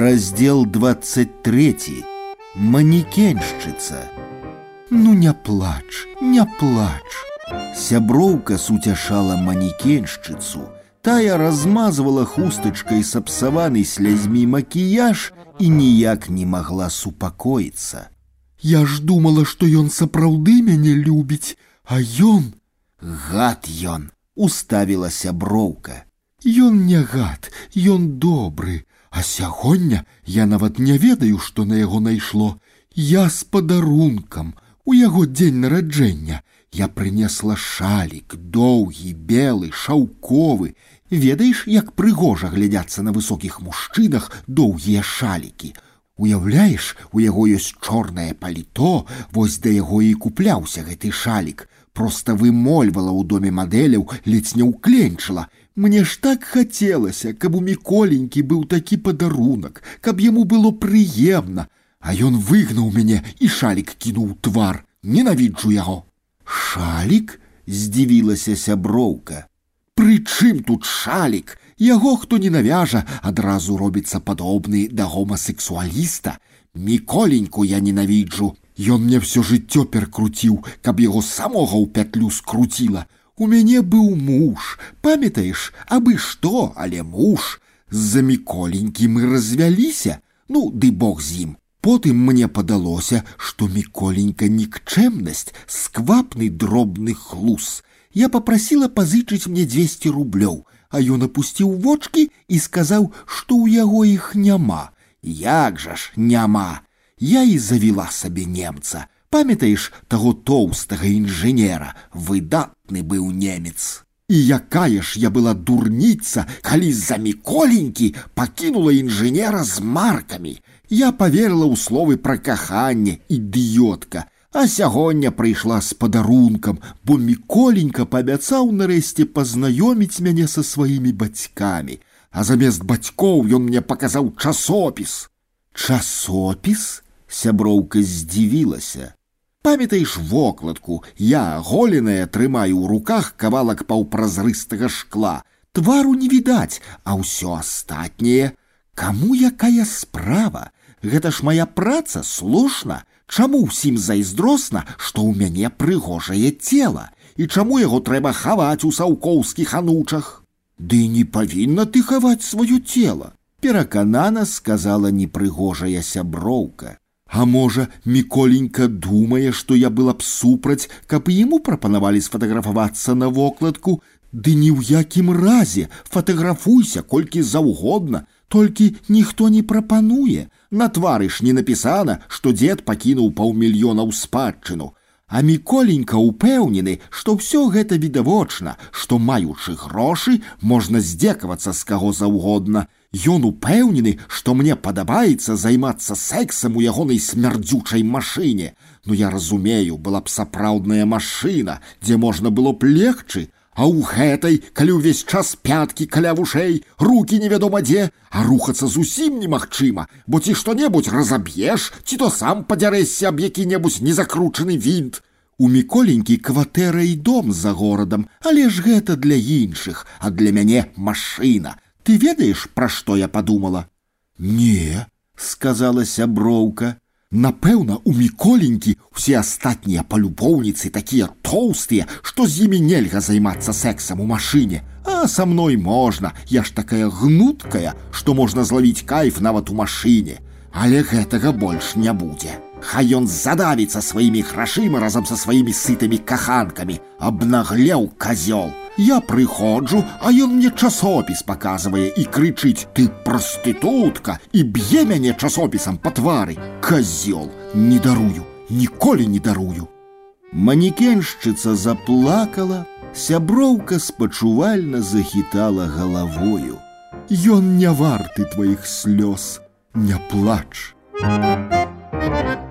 Раздел 23. Манекеншчыца. Ну не плач, не плач. Сяброўка суцяшала манекеншчыцу. Тая размазвала хустачкай сапсаваны слязьмі макіяж і ніяк не магла супакоіцца. Я ж думала, што ён сапраўды мяне любіць, а ён гад ён уставіла сяброўка. Ён не гад, ён добры, а сягоння я нават не ведаю, што на яго найшло. Я з падарункам. У яго дзень нараджэння я прынесла шалік, доўгі, белы, шаўковы. Ведаеш, як прыгожа глядзяцца на высокіх мужчынах доўгія шалікі. Уяўляеш, у яго ёсць чорнае паліто, вось да яго і купляўся гэты шалік. Проста вымольвала ў доме мадэляў, ледзь не ўкленчыла, мне ж так хацелася, каб у міколенькі быў такі падарунак, каб яму было прыемна, А ён выгнаў мяне і шалік кінуў твар, ненавіджу яго. Шалік здзівілася сяброўка. Прычым тут шалік, яго хто не навяжа, адразу робіцца падобны да гомасексуаліста. Міколеньку я ненавіджу. Ён мне всё жыццё перкруціў, каб яго самога ў пятлю скруціла. У мяне быў муж, памятаеш, абы што, але муж. З-за міколенькі мы развяліся, ну ды бог з ім. Потым мне падалося, што міколенька нікчэмнасць, сквапны дробны хлус. Я попрасіла пазычыць мне 200 рублёў, а ён апусціў вочки і сказаў, што ў яго іх няма. Як жа ж няма. Я і завіла сабе немца. Памятаеш таго тоўстага інжынера, выдатны быў немец. І якая ж я была дурніца, калі з-за міколенькі пакінула інжынера з маркамі. Я поверыла ў словы пра каханне, ідыётка, а сягоння прыйшла з падарункам, бо міколенька паабяцаў нарэшце пазнаёміць мяне са сваімі бацькамі. А замест бацькоў ён мне паказаў часопіс. Часопіс? Сяброўка здзівілася. Памятаеш вокладку, я голеная трымаю ў руках кавалак паўпразрыстага шкла. Твару не відаць, а ўсё астатняе. Каму якая справа? Гэта ж моя праца слушна. Чаму ўсім зайздросна, што ў мяне прыгожае цела і чаму яго трэба хаваць у саўкоўскіх анучах? Ды не павінна ты хаваць сваё цела, пераканана сказала непрыгожая сяброўка. А можа, міколенька думае, што я была б супраць, каб яму прапанавалі сфатаграфавацца на вокладку, Ды ні ў якім разе фатаграфуйся колькі заўгодна, толькі ніхто не прапануе. На твары ж не напісана, што дзед пакінуў паўмільёна ў спадчыну. А міколенька ўпэўнены, што ўсё гэта відавочна, што маючы грошы можна здзекавацца з каго заўгодна. Ён упэўнены, што мне падабаецца займацца сексам у ягонай смярдзючай машыне. Ну я разумею, была б сапраўдная машына, дзе можна было б легчы, А ў гэтай, калі ўвесь час пяткі каля вушэй, руки невядома дзе, а рухацца зусім немагчыма, бо ці што-небудзь разаб'еш, ці то сам падзярэшся аб які-небудзь незакручаны вінт. У міколенькі кватэра і дом за горадам, але ж гэта для іншых, а для мяне машына. Ты ведаеш, пра што я подумала? Не, сказала сяброўка. Напэўна, у міколенькі усе астатнія палюбоўніцы такія тоўстыя, што з імі нельга займацца сексам у машыне. А са мной можна, я ж такая гнуткая, што можна злавіць кайф нават у машыне. Але гэтага больш не будзе. Хай ён задавіцца сваімі грашыма разам са сваімі сытымі каханкамі, абнаглеў казёл. Я прыходжу, а ён мне часопіс паказвае і крычыць: ты прастытутка і б'е мяне часопісам па твары. Казёл, не дарую, ніколі не дарую. Манекеншчыца заплакала, сяброўка спачувальна захітала галавою. Ён не варты тваіх слёз, не плач. Thank you.